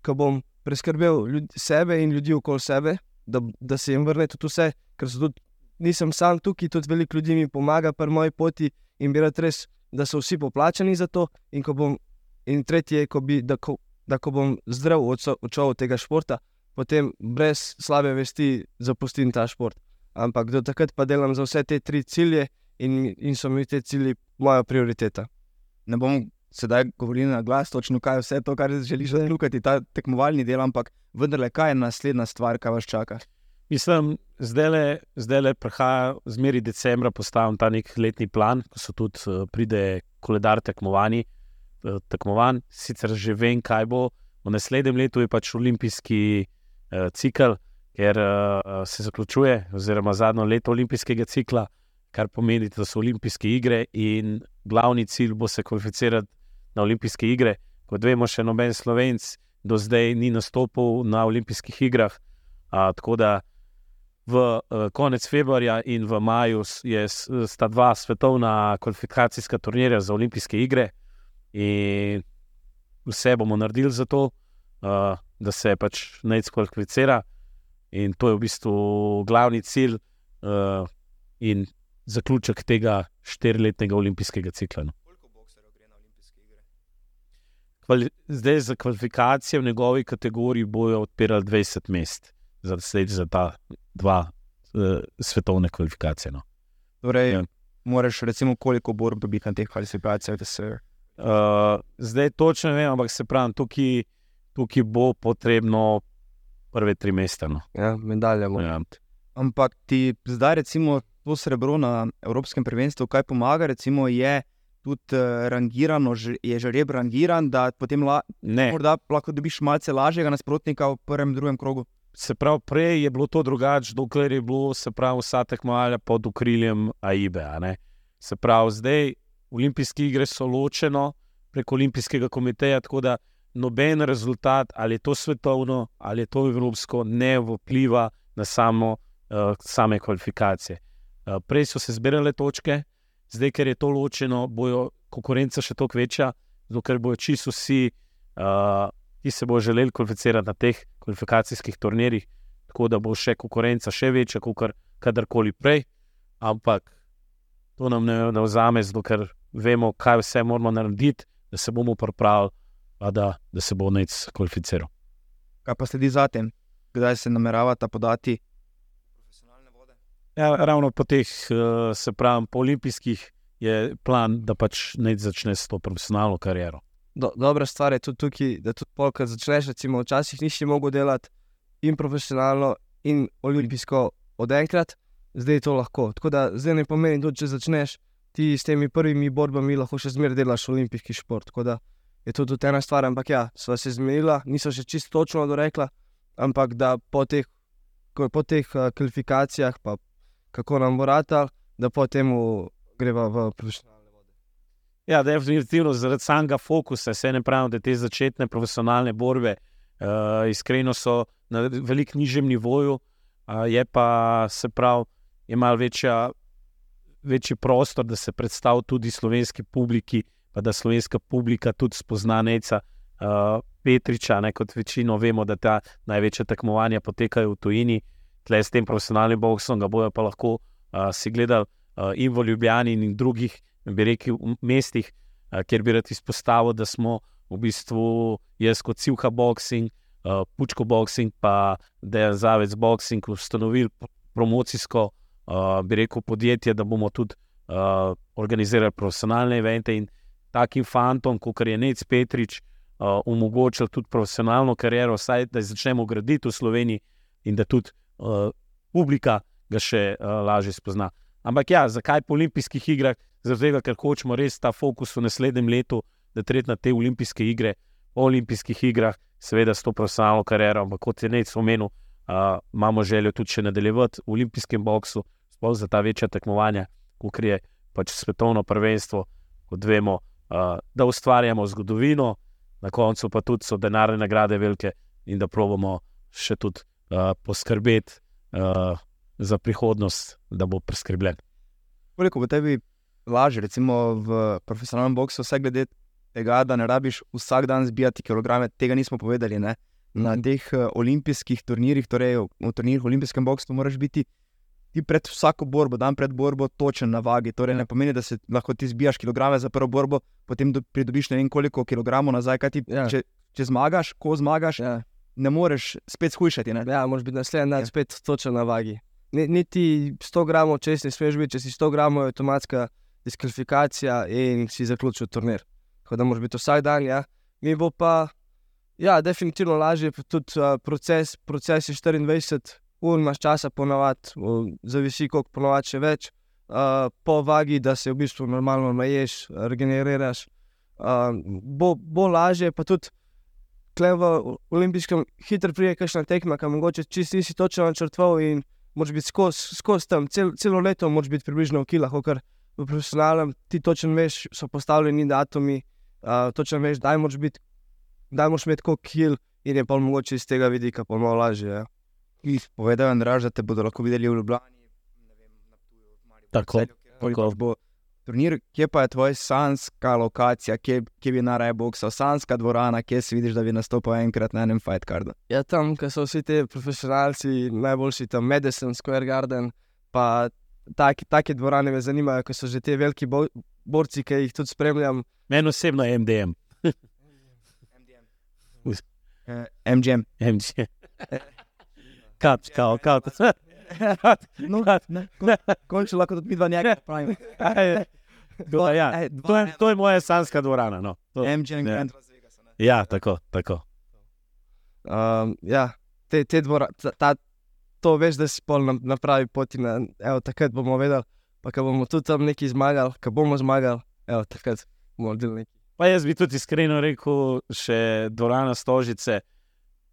ko bom preskrbel ljudi, sebe in ljudi okoli sebe, da, da se jim vrne tudi vse, ker tudi, nisem sam tukaj, tudi veliko ljudi mi pomaga pri moji poti in bi rad res da so vsi poplačani za to, in, bom, in tretje, ko bi, da, ko, da ko bom zdrav odšel od tega športa, potem brez slabe vesti zapustim ta šport. Ampak do takrat pa delam za vse te tri cilje, in, in so mi te cilji moja prioriteta. Ne bom sedaj govoril na glas, točno kaj je vse to, kar želiš zaključiti, ta tekmovalni del, ampak vendarle, kaj je naslednja stvar, kaj vas čaka? Mislim, zdaj le prihaja, zmeri decembra, postavim ta nek letni plan, ko so tudi uh, pride koledar tekmovanj. Uh, tekmovanj. Sicer že vem, kaj bo. V naslednjem letu je pač olimpijski uh, cikl, ker uh, se zaključuje, oziroma zadnjo leto olimpijskega cikla, kar pomeni, da so olimpijske igre in glavni cilj bo se kvalificirati na olimpijske igre. Kot vemo, še noben slovenc do zdaj ni nastopil na olimpijskih igrah. Uh, tako da v uh, konec februarja in v maju je, sta dva svetovna kvalifikacijska turnirja za olimpijske igre, in vse bomo naredili za to, uh, da se pač nec kvalificira. In to je v bistvu glavni cilj uh, in zaključek tega štiriletnega olimpijskega cikla. No. Zdaj za kvalifikacije v njegovi kategoriji bojo odpirali 20 mest za, za ta dva uh, svetovne kvalifikacije. No. Torej, ja. moraš, recimo, koliko borb dobiti na teh kvalifikacijah, da se. Uh, zdaj točno ne vem, ampak se pravi, tukaj, tukaj bo potrebno prve tri mesta. No. Ja, medalje bomo. Ja. Ampak ti zdaj, recimo, to srebro na Evropskem prvenstvu, kaj pomaga, recimo, je tudi uh, rangirano, je že reb rangiran, da potem la, lahko dobiš malce lažjega nasprotnika v prvem drugem krogu se pravi, prej je bilo to drugače, dokler je bilo, pravi, vsa tekmovanja pod okriljem AIB. Se pravi, zdaj olimpijske igre so ločene prek olimpijskega komiteja, tako da noben rezultat, ali je to svetovno ali je to evropsko, ne vpliva na samo, uh, same kvalifikacije. Uh, prej so se zbirale točke, zdaj, ker je to ločeno, bojo konkurenca še toliko večja, ker bojo čisto vsi. Uh, ki se bo želel kvalificirati na teh kvalifikacijskih turnirjih, tako da bo še konkurenca še večja, kot kadarkoli prej. Ampak to nam ne, ne vzame, zato ker vemo, kaj vse moramo narediti, da se bomo pripravili, da, da se bo nec kvalificiral. Kaj pa sledi za tem, kdaj se nameravate podati? Ja, ravno po teh, eh, se pravi, po olimpijskih je plan, da pač nec začne s to profesionalno kariero do, dobra stvar je tudi tukaj, da tudi polk začneš. Recimo, včasih nisi mogel delati in profesionalno, in olimpijsko od enkrat, zdaj je to lahko. Tako da zdaj ne pomeni, da če začneš ti s temi prvimi borbami, lahko še zmeraj delaš olimpijski šport. Tako da je to tudi ena stvar. Ampak ja, sva se zmenila, nisem še čisto točno dorekla, ampak da po teh, po teh uh, kvalifikacijah, pa kako nam bo rata, da potem greva v profesionalno. Ja, definitivno zaradi samega fokusa, se ne pravim, da te začetne profesionalne borbe uh, iskreno so na veliko nižjem nivoju, uh, je pa se pravi, ima večja, večji prostor, da se predstavi tudi slovenski publiki, pa da slovenska publika tudi spozna neca uh, Petriča, ne, kot večino vemo, da ta največja tekmovanja potekajo v tujini, tle s tem profesionalnim boksom ga bojo pa lahko uh, si gledali uh, in v Ljubljani in drugih bi rekel, v mestih, kjer bi rad izpostavil, da smo v bistvu jaz kot Silka Boxing, Pučko Boxing, pa Dejan Zavec Boxing ustanovili promocijsko, bi rekel, podjetje, da bomo tudi organizirali profesionalne evente in takim fantom, kot je Nec Petrič, omogočili tudi profesionalno kariero, vsaj da začnemo graditi v Sloveniji in da tudi publika ga še lažje spozna. Ampak ja, zakaj po olimpijskih igrah? Zato, ker hočemo res ta fokus v naslednjem letu, da tretj na te olimpijske igre, po olimpijskih igrah, seveda s to profesionalno kariero, ampak kot je nekaj omenil, uh, imamo željo tudi še nadaljevati v olimpijskem boksu, sploh za ta večja tekmovanja, kot je pač svetovno prvenstvo, kot vemo, uh, da ustvarjamo zgodovino, na koncu pa tudi so denarne nagrade velike in da pravimo še tudi uh, poskrbeti. Uh, Za prihodnost, da bo preskrbljen. Koliko bo tebi lažje, recimo v profesionalnem boksu, vse glede tega, da ne rabiš vsak dan zbijati kilograme, tega nismo povedali. Ne? Na -hmm. teh uh, olimpijskih turnirjih, torej v turnirjih v olimpijskem boksu, moraš biti ti pred vsako borbo, dan pred borbo, točen na vagi. Torej, ne pomeni, da se lahko ti zbijaš kilograme za prvo borbo, potem pridobiš ne vem koliko kilogramov nazaj. Ti, ja. če, če zmagaš, ko zmagaš, ja. ne moreš spet shujšati. Ne? Ja, moraš biti naslednji dan ja. spet točen na vagi. Niti 100 gramov, če si smeš biti, če si 100 gramov, je avtomatska diskvalifikacija in si zaključil turnir. Tako da moraš biti vsak dan, ja. Mi bo pa, ja, definitivno lažje, tudi uh, proces, proces je 24 ur imaš časa ponovadi, zavisi koliko ponovadi še več, uh, po vagi, da se v bistvu normalno naješ, regeneriraš. Uh, bo, bo lažje, pa tudi tle v olimpijskem hitro prije, kakšna tekma, kam mogoče čisti si točno načrtoval in moraš biti skozi skoz tam, cel, celo leto moraš biti približno v kilah, ker v profesionalnem ti točno veš, so postavljeni datumi, uh, točno veš, daj moraš biti, daj moraš imeti koliko kil in je pa mogoče iz tega vidika pa malo lažje. Ja. Povedal je, da te bodo lahko videli v Ljubljani. ne vem, na Ptuju, v Mariboru, Tako, tako. bo Turnir, kje pa je tvoja sanska lokacija, kje, kje bi najraje boksal, sanska dvorana, kje si vidiš, da bi nastopil enkrat na enem fight cardu? Ja, tam, kjer so vsi ti profesionalci, najboljši tam Madison Square Garden, pa taki, take dvorane me zanimajo, ker so že ti veliki bo borci, ki jih tudi spremljam. Meni osebno je MDM. Uh, MGM. MDM. Kat, kao, kat. No, ne, kon, končno lahko tudi mi dva njega pravimo. To, ja, Ej, to, je, to je moja sanska dvorana. No. To, MGM Ja. Grand Las Vegas. ne. ja, tako, tako. Um, ja, te, te dvora, ta, ta, to veš, da si pol na, na pravi poti. Na, evo, takrat bomo vedeli, pa ko bomo tudi tam nekaj zmagali, ko bomo zmagali, evo, takrat bomo naredili nekaj. Pa jaz bi tudi iskreno rekel, še dvorana Stožice,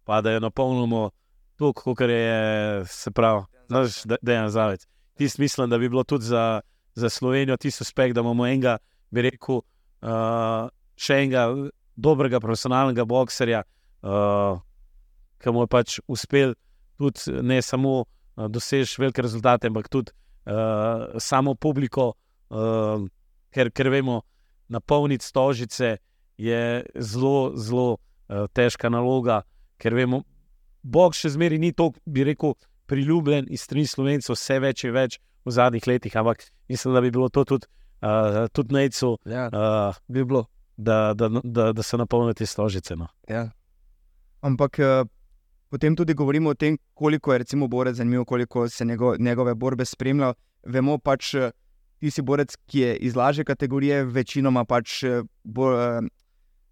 pa da jo napolnimo tukaj, kot je se pravi, znaš, da je Zavec. Tisti mislim, da bi bilo tudi za, za Slovenijo tisti uspeh, da imamo enega, bi rekel, uh, še enega dobrega profesionalnega bokserja, uh, ki mu je pač uspel tudi ne samo uh, doseči velike rezultate, ampak tudi uh, samo publiko, uh, ker, ker vemo, napolniti stožice je zelo, zelo uh, težka naloga, ker vemo, Bog še zmeraj ni tako, bi rekel, priljubljen iz strani slovencev, vse več in več v zadnjih letih, ampak mislim, da bi bilo to tudi, uh, tudi nejcu, Ja, uh, bi bilo. da, da, da, da se napolnijo te stožice. No. Ja. Ampak eh, potem tudi govorimo o tem, koliko je recimo borec zanimiv, koliko se njego, njegove borbe spremlja. Vemo pač, ti si borec, ki je iz lažje kategorije, večinoma pač bo, eh,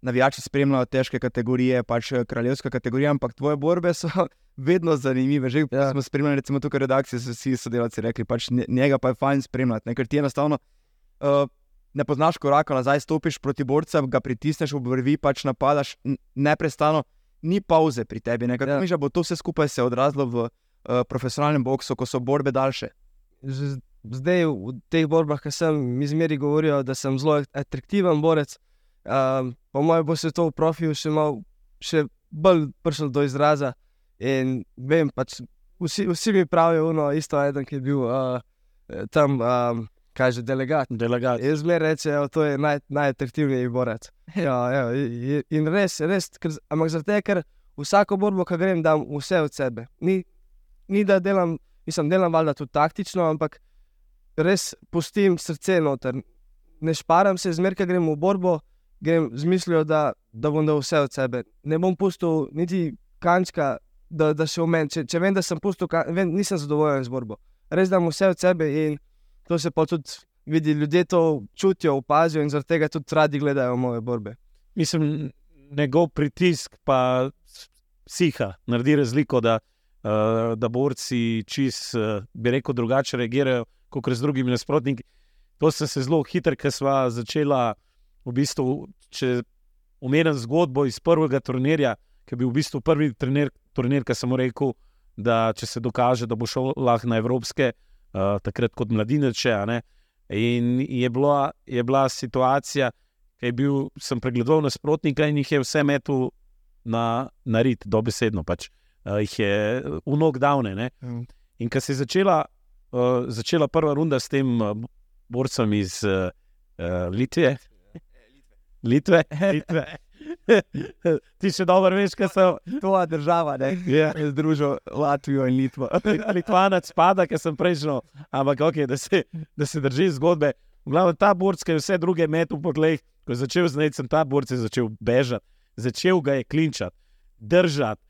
navijači spremljajo težke kategorije, pač kraljevska kategorija, ampak tvoje borbe so vedno zanimive. Že ja. Smo spremljali, recimo tukaj v redakciji, so vsi sodelavci rekli, pač nje- njega pa je fajn spremljati, ne, ker ti enostavno. Uh, Ne poznaš koraka nazaj, stopiš proti borcem, ga pritisneš v vrvi, pač napadaš neprestano, ni pauze pri tebi. Nekako Ja. miš, da bo to vse skupaj se odrazilo v uh, profesionalnem boksu, ko so borbe daljše. Zdaj v teh borbah, ki sem, mi zmeri govorijo, da sem zelo atraktiven borec. Um, po mojem, bo se to v profiju še, mal, še bolj prišlo do izraza. In vem, pač vsi, vsi mi pravijo, ono, isto eden, ki je bil uh, tam, um, kaj že delegat. Delegat. Jaz zmeraj rečem, da je naj, najatraktivnejši borec. Ja, ja, in- in res, res, ker, ampak tega, ker vsako borbo, ki grem, dam vse od sebe. Ni, ni da delam, mislim, delam valjda tudi taktično, ampak res pustim srce noter. Ne šparam se, zmeraj, ko grem v borbo, grem z mislijo, da, da bom dal vse od sebe. Ne bom pustil niti kančka, da, da še v meni. Če, če vem, da sem pustil, vem, nisem zadovoljen z borbo. Res dam vse od sebe in to se pa tudi vidi, ljudje to čutijo, opazijo in zaradi tega tudi radi gledajo moje borbe. Mislim, njegov pritisk pa psiha naredi razliko, da, uh, da borci čist, uh, bi rekel, drugače reagirajo kot z drugimi nasprotniki. To sem se zelo hitro, ker sva začela v bistvu, če omenim zgodbo iz prvega turnirja, ki je bil v bistvu prvi turnir, turnir ki sem rekel, da če se dokaže, da bo šel lahko na evropske, uh, takrat kot mladinec. In je bila, je bila situacija, ki je bil, sem pregledoval nasprotnika in jih je vse metel na, na rit, dobesedno pač. Uh, jih je v knockdowne. ne. Mm. In ko se je začela, uh, začela prva runda s tem uh, borcem iz uh, uh, Litve, Litve, Litve. ti še dobro veš, kaj so. Tvoja država, ne? Ja. Je združil Latvijo in Litvo. Litvanec spada, ki sem prejšnjo, ampak okay, da, se, da se drži zgodbe. V glavnem ta borc, ki je vse druge metu po tleh, ko je začel znati, sem ta borc je začel bežati, začel ga je klinčati, držati,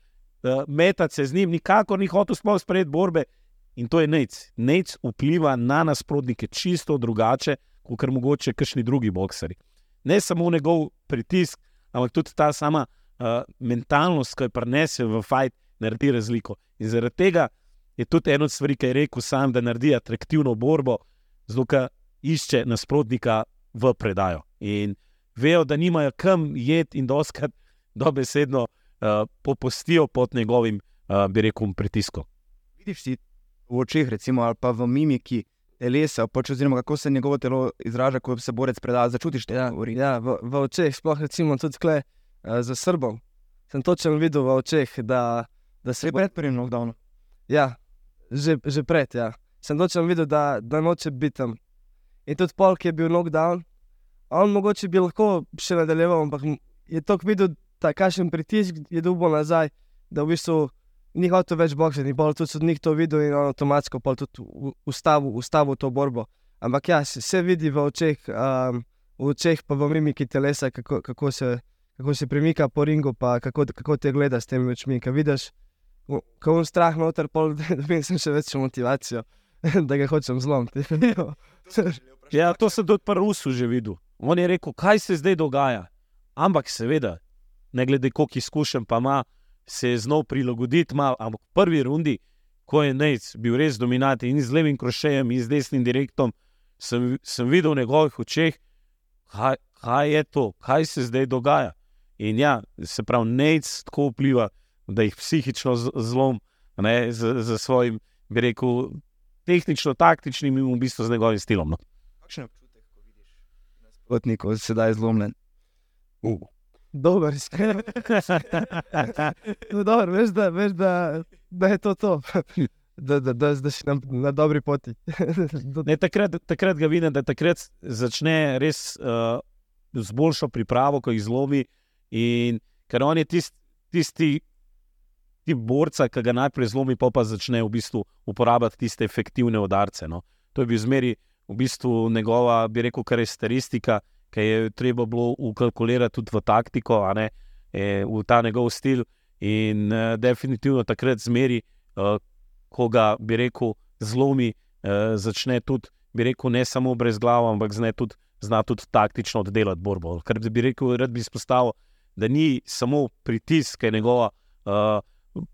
uh, metati se z njim, nikakor ni hotel sploh sprejeti borbe. In to je nec. Nec vpliva na nasprotnike čisto drugače, kot mogoče kakšni drugi bokseri. Ne samo njegov pritisk, ampak tudi ta sama uh, mentalnost, ki jo prenese v fajt, naredi razliko. In zaradi tega je tudi ena od stvari, ki je rekel sam, da naredi atraktivno borbo, zelo ka išče nasprotnika v predajo. In vejo, da nimajo kam jeti in doskrat dobesedno uh, popustijo pod njegovim, uh, bi rekel, pritiskom. Vidiš ti v očeh, recimo, ali pa v mimiki telesa, pač, oziroma kako se njegovo telo izraža, ko se borec preda. Začutiš te Ja, stvari. ja v, v očeh, sploh recimo tudi tle, uh, za Srbom. Sem točno videl v očeh, da, da se Se pred prvim lockdownom. Ja, že, že pred, ja. Sem točno videl, da, da noče biti tam. In tudi pol, ki je bil knockdown, on mogoče bi lahko še nadaljeval, ampak je tako videl, da kakšen pritisk je dobil nazaj, da v bistvu ni hotel več boksati. In pol tudi sodnik to videl in avtomatsko pol tudi ustavil, ustavil to borbo. Ampak ja, se, se vidi v očeh, um, v očeh pa v mimiki telesa, kako, kako, se, kako se premika po ringu, pa kako, kako te gleda s temi očmi. Kaj vidiš, ko on strah noter, pol dobim sem še večjo motivacijo, da ga hočem zlomiti. Ja, to sem tudi pri Rusu že videl. On je rekel, kaj se zdaj dogaja. Ampak seveda, ne glede koliko izkušenj pa ima, se je znal prilagoditi. Mal, ampak v prvi rundi, ko je Nec bil res dominanten in z levim krošejem in z desnim direktom, sem, sem videl v njegovih očeh, kaj, kaj je to, kaj se zdaj dogaja. In ja, se pravi, Nec tako vpliva, da jih psihično zlom, ne, z, z svojim, bi rekel, tehnično-taktičnim in v bistvu z njegovim stilom. No. Kakšen je občutek, ko vidiš nasprotnika, sedaj zlomljen? Dober, iskreno. No, veš, da, veš da, da je to to. Da, da, da, da si na, na dobri poti. Ne, takrat, takrat ga vidim, da takrat začne res uh, z boljšo pripravo, ko jih zlomi. In ker on je tist, tisti tip borca, ki ga najprej zlomi, pa pa začne v bistvu uporabljati tiste efektivne udarce. No. To je bil zmeri v bistvu njegova, bi rekel, karakteristika, ki je treba bilo ukalkulirati tudi v taktiko, ne eh, v ta njegov stil. In uh, definitivno takrat zmeri, uh, ko ga bi rekel, zlomi, uh, začne tudi, bi rekel, ne samo brez glave, ampak zna tudi, zna tudi taktično oddelati borbo. Ker bi rekel, rad bi izpostavil, da ni samo pritisk, ki je njegova, uh,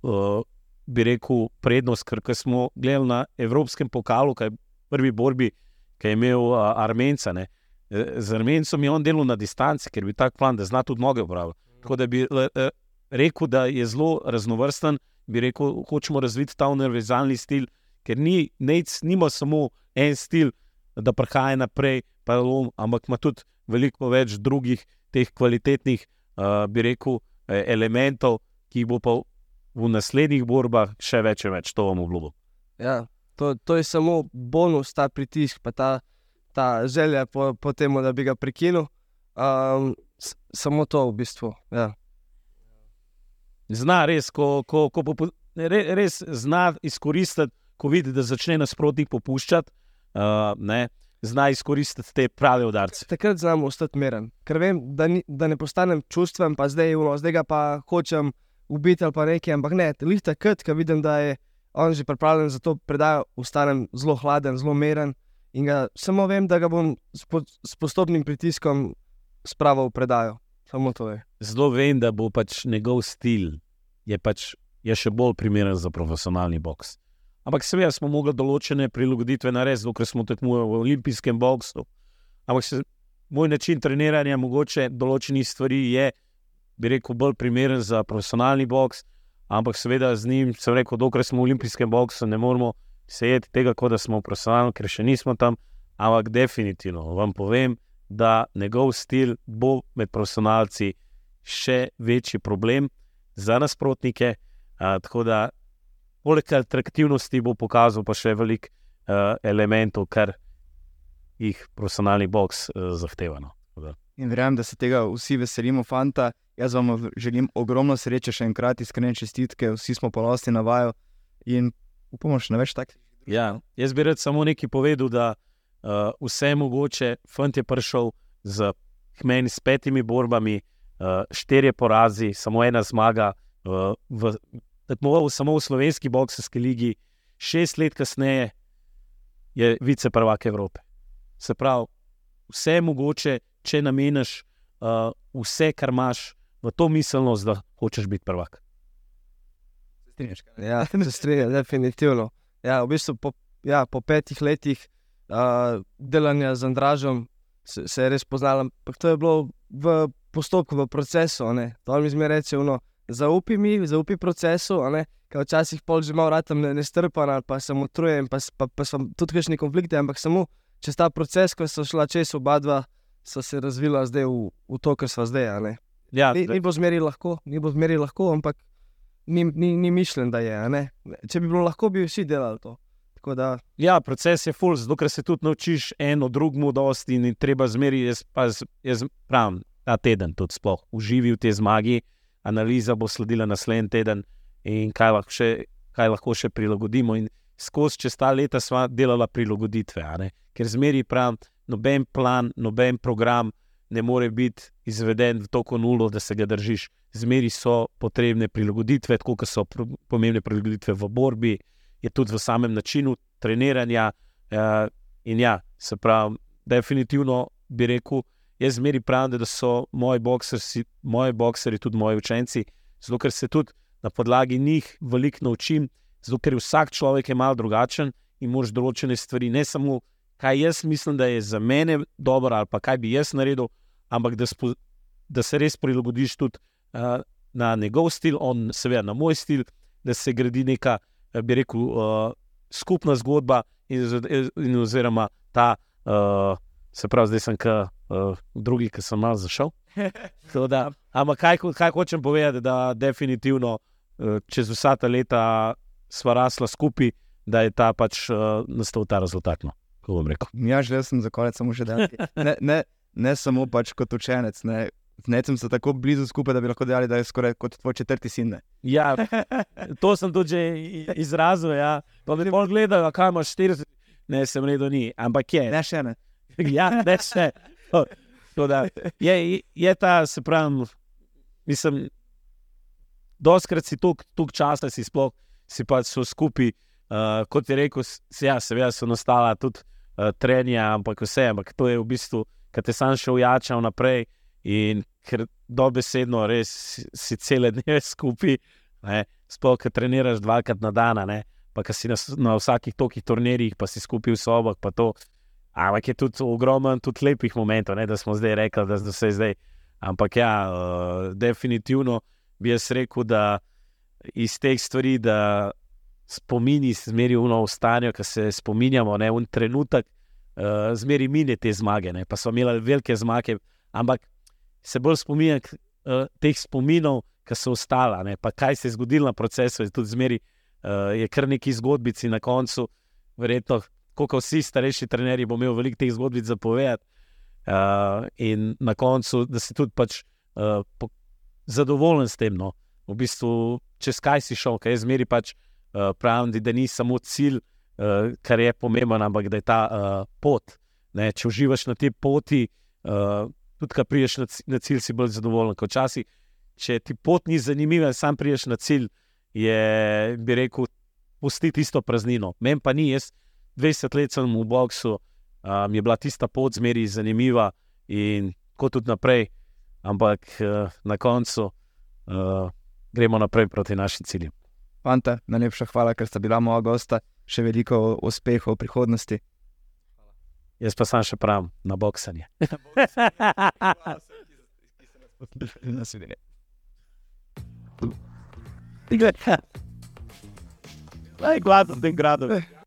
uh, bi rekel, prednost, ker smo gledali na Evropskem pokalu, kaj je prvi borbi, ki je imel uh, Armenca. Ne, Z Armencem je on delal na distanci, ker bi tak plan, da zna tudi noge upravljati. Tako da bi le, eh, rekel, da je zelo raznovrsten, bi rekel, hočemo razviti ta univerzalni stil, ker ni, nec nima samo en stil, da prihaja naprej, pa je lom, ampak ima tudi veliko več drugih teh kvalitetnih, uh, bi rekel, eh, elementov, ki bo pa v naslednjih borbah še več in več, to vam obljubim. Ja, to, to je samo bonus, ta pritisk, pa ta, ta želja po, po tem, da bi ga prekinil. Um, samo to v bistvu. Ja. Zna res, ko, ko, ko popu, re, res zna izkoristiti, ko vidi, da začne nasprotnik popuščati, uh, ne, zna izkoristiti te prave udarce. Takrat znam ostati miren, ker vem, da, ni, da ne postanem čustven, pa zdaj, uno, zdaj ga pa hočem ubiti ali pa nekaj. Ampak ne, lih takrat, ko vidim, da je on že pripravljen za to predajo, ostanem zelo hladen, zelo miren in ga samo vem, da ga bom s, po, s postopnim pritiskom spravil v predajo. Samo to je. Zelo vem, da bo pač njegov stil je, pač, je še bolj primeren za profesionalni boks. Ampak seveda smo mogli določene prilagoditve narediti, ker smo tekmovali v olimpijskem boksu. Ampak se, moj način treniranja, mogoče določenih stvari je, bi rekel, bolj primeren za profesionalni boks. Ampak seveda z njim, sem rekel, dokler smo v olimpijskem boksu, ne moremo sejeti tega, kot da smo profesionalni, ker še nismo tam. Ampak definitivno vam povem, da njegov stil bo med profesionalci še večji problem za nasprotnike. A, tako da, poleg atraktivnosti bo pokazal pa še veliko uh, elementov, kar jih profesionalni boks uh, zahteva. No. In verjamem, da se tega vsi veselimo, fanta. Jaz vam želim ogromno sreče, še enkrat iskrene čestitke, vsi smo ponosni na vaju in upamo še na več takih. Ja, jaz bi rad samo nekaj povedal, da uh, vse je mogoče. Fant je prišel z meni s petimi borbami, uh, štirje porazi, samo ena zmaga. Uh, v, tekmoval samo v slovenski boksarski ligi, šest let kasneje je viceprvak Evrope. Se pravi, vse je mogoče, če nameniš uh, vse, kar imaš v to miselnost, da hočeš biti prvak. Strinjaš. Ja, se strinjam, definitivno. Ja, v bistvu po, ja, po petih letih uh, delanja z Andražom se, se je res poznal, ampak to je bilo v postopku, v procesu. To mi zmeraj reče, no, zaupi mi, zaupi procesu. Ker včasih pol že malo ratam ne, nestrpan ali pa sem utrujen, pa, pa, pa sem tudi kakšni konflikti, ampak samo čez ta proces, ko so šla čez oba dva, so se razvila zdaj v, v to, kar sva zdaj. Ja, Ni, ni bo zmeri lahko, ni bo zmeri lahko, ampak ni, ni, ni mišljen, da je. Če bi bilo lahko, bi vsi delali to. Tako da, Ja, proces je full, zato ker se tudi naučiš eno drugemu, dosti in treba zmeri. Jaz, pa, jaz pravim, ta teden tudi sploh uživi v tej zmagi, analiza bo sledila naslednji teden in kaj lahko še, kaj lahko še prilagodimo. In skozi čez ta leta sva delala prilagoditve, ker zmeri pravim, noben plan, noben program ne more biti izveden v tako nulo, da se ga držiš. Zmeri so potrebne prilagoditve, tako kot so pomembne prilagoditve v borbi, je tudi v samem načinu treniranja. Uh, in ja, se pravi, definitivno bi rekel, jaz zmeri pravim, da so moji bokseri, moji bokseri tudi moji učenci, zato ker se tudi na podlagi njih veliko naučim, zato ker vsak človek je malo drugačen in moraš določene stvari, ne samo kaj jaz mislim, da je za mene dobro ali pa kaj bi jaz naredil, ampak da, spo, da se res prilagodiš tudi uh, na njegov stil, on seveda na moj stil, da se gradi neka, bi rekel, uh, skupna zgodba in, z- in oziroma ta, uh, se pravi, zdaj sem ka uh, drugi, ki sem malo zašel. Da, ampak kaj, kaj hočem povedati, da definitivno uh, čez vsa ta leta sva rasla skupaj, da je ta pač uh, nastal ta rezultat. No, kako bom rekel. Ja, želel sem za konec samo še dati. Ne, ne, ne samo pač kot učenec. Ne. Z necem so tako blizu skupaj, da bi lahko dejali, da je skoraj kot tvoj četrti sin. Ne. Ja, to sem tudi že izrazil. Ja. Pa mi bolj gledajo, kaj imaš 40. Ne, sem redo ni, ampak je. Ne, še ne. ja, ne še. Da Je, je ta, se pravi, mislim, doskrat si toliko časa, si sploh, si pa so skupaj, uh, kot je rekel, s- ja, seveda so nastala tudi uh, trenja, ampak vse, ampak to je v bistvu, kad te sam še ujačal naprej in ker dobesedno res si, cele dneve skupaj, sploh, kad treniraš dvakrat na dan, pa kad si na, na vsakih tokih turnirjih, pa si skupaj v sobah, pa to. Ampak je tudi ogromno tudi lepih momentov, ne, da smo zdaj rekli, da da se je zdaj. Ampak ja, uh, definitivno bi jaz rekel, da iz teh stvari, da spomini zmeri uno ostanijo, ki se spominjamo, ne en trenutek, uh, zmeri mine te zmage. Ne, pa smo imeli velike zmage, ampak se bolj spominjam uh, teh spominov, ki so ostala, ne, pa kaj se je zgodilo na procesu, je tudi zmeri, uh, je kar neki zgodbici na koncu, verjetno kot vsi starejši trenerji, bo imel veliko teh zgodbic za povedati. Uh, in na koncu, da si tudi pač, uh, po, zadovoljen s tem. No. V bistvu, čez kaj si šel, kaj je zmeri pač uh, pravim, da ni samo cilj, uh, kar je pomemben, ampak da je ta uh, pot. Ne. Če uživaš na tej poti, uh, tudi ko priješ na, na cilj, si bolj zadovoljen. Kot včasih, če ti pot ni zanimiva, sam priješ na cilj, je, bi rekel, pusti tisto praznino. Meni pa ni, jaz 20 let sem v boksu, um, je bila tista pot zmeri zanimiva in kot tudi naprej, ampak uh, na koncu uh, gremo naprej proti našim ciljem. Fanta, najlepša hvala, ker sta bila moja gosta. Še veliko uspehov v prihodnosti. Jaz pa sam še pravim na boksanje. Nasvidenje. Naj gledam, da je gradov.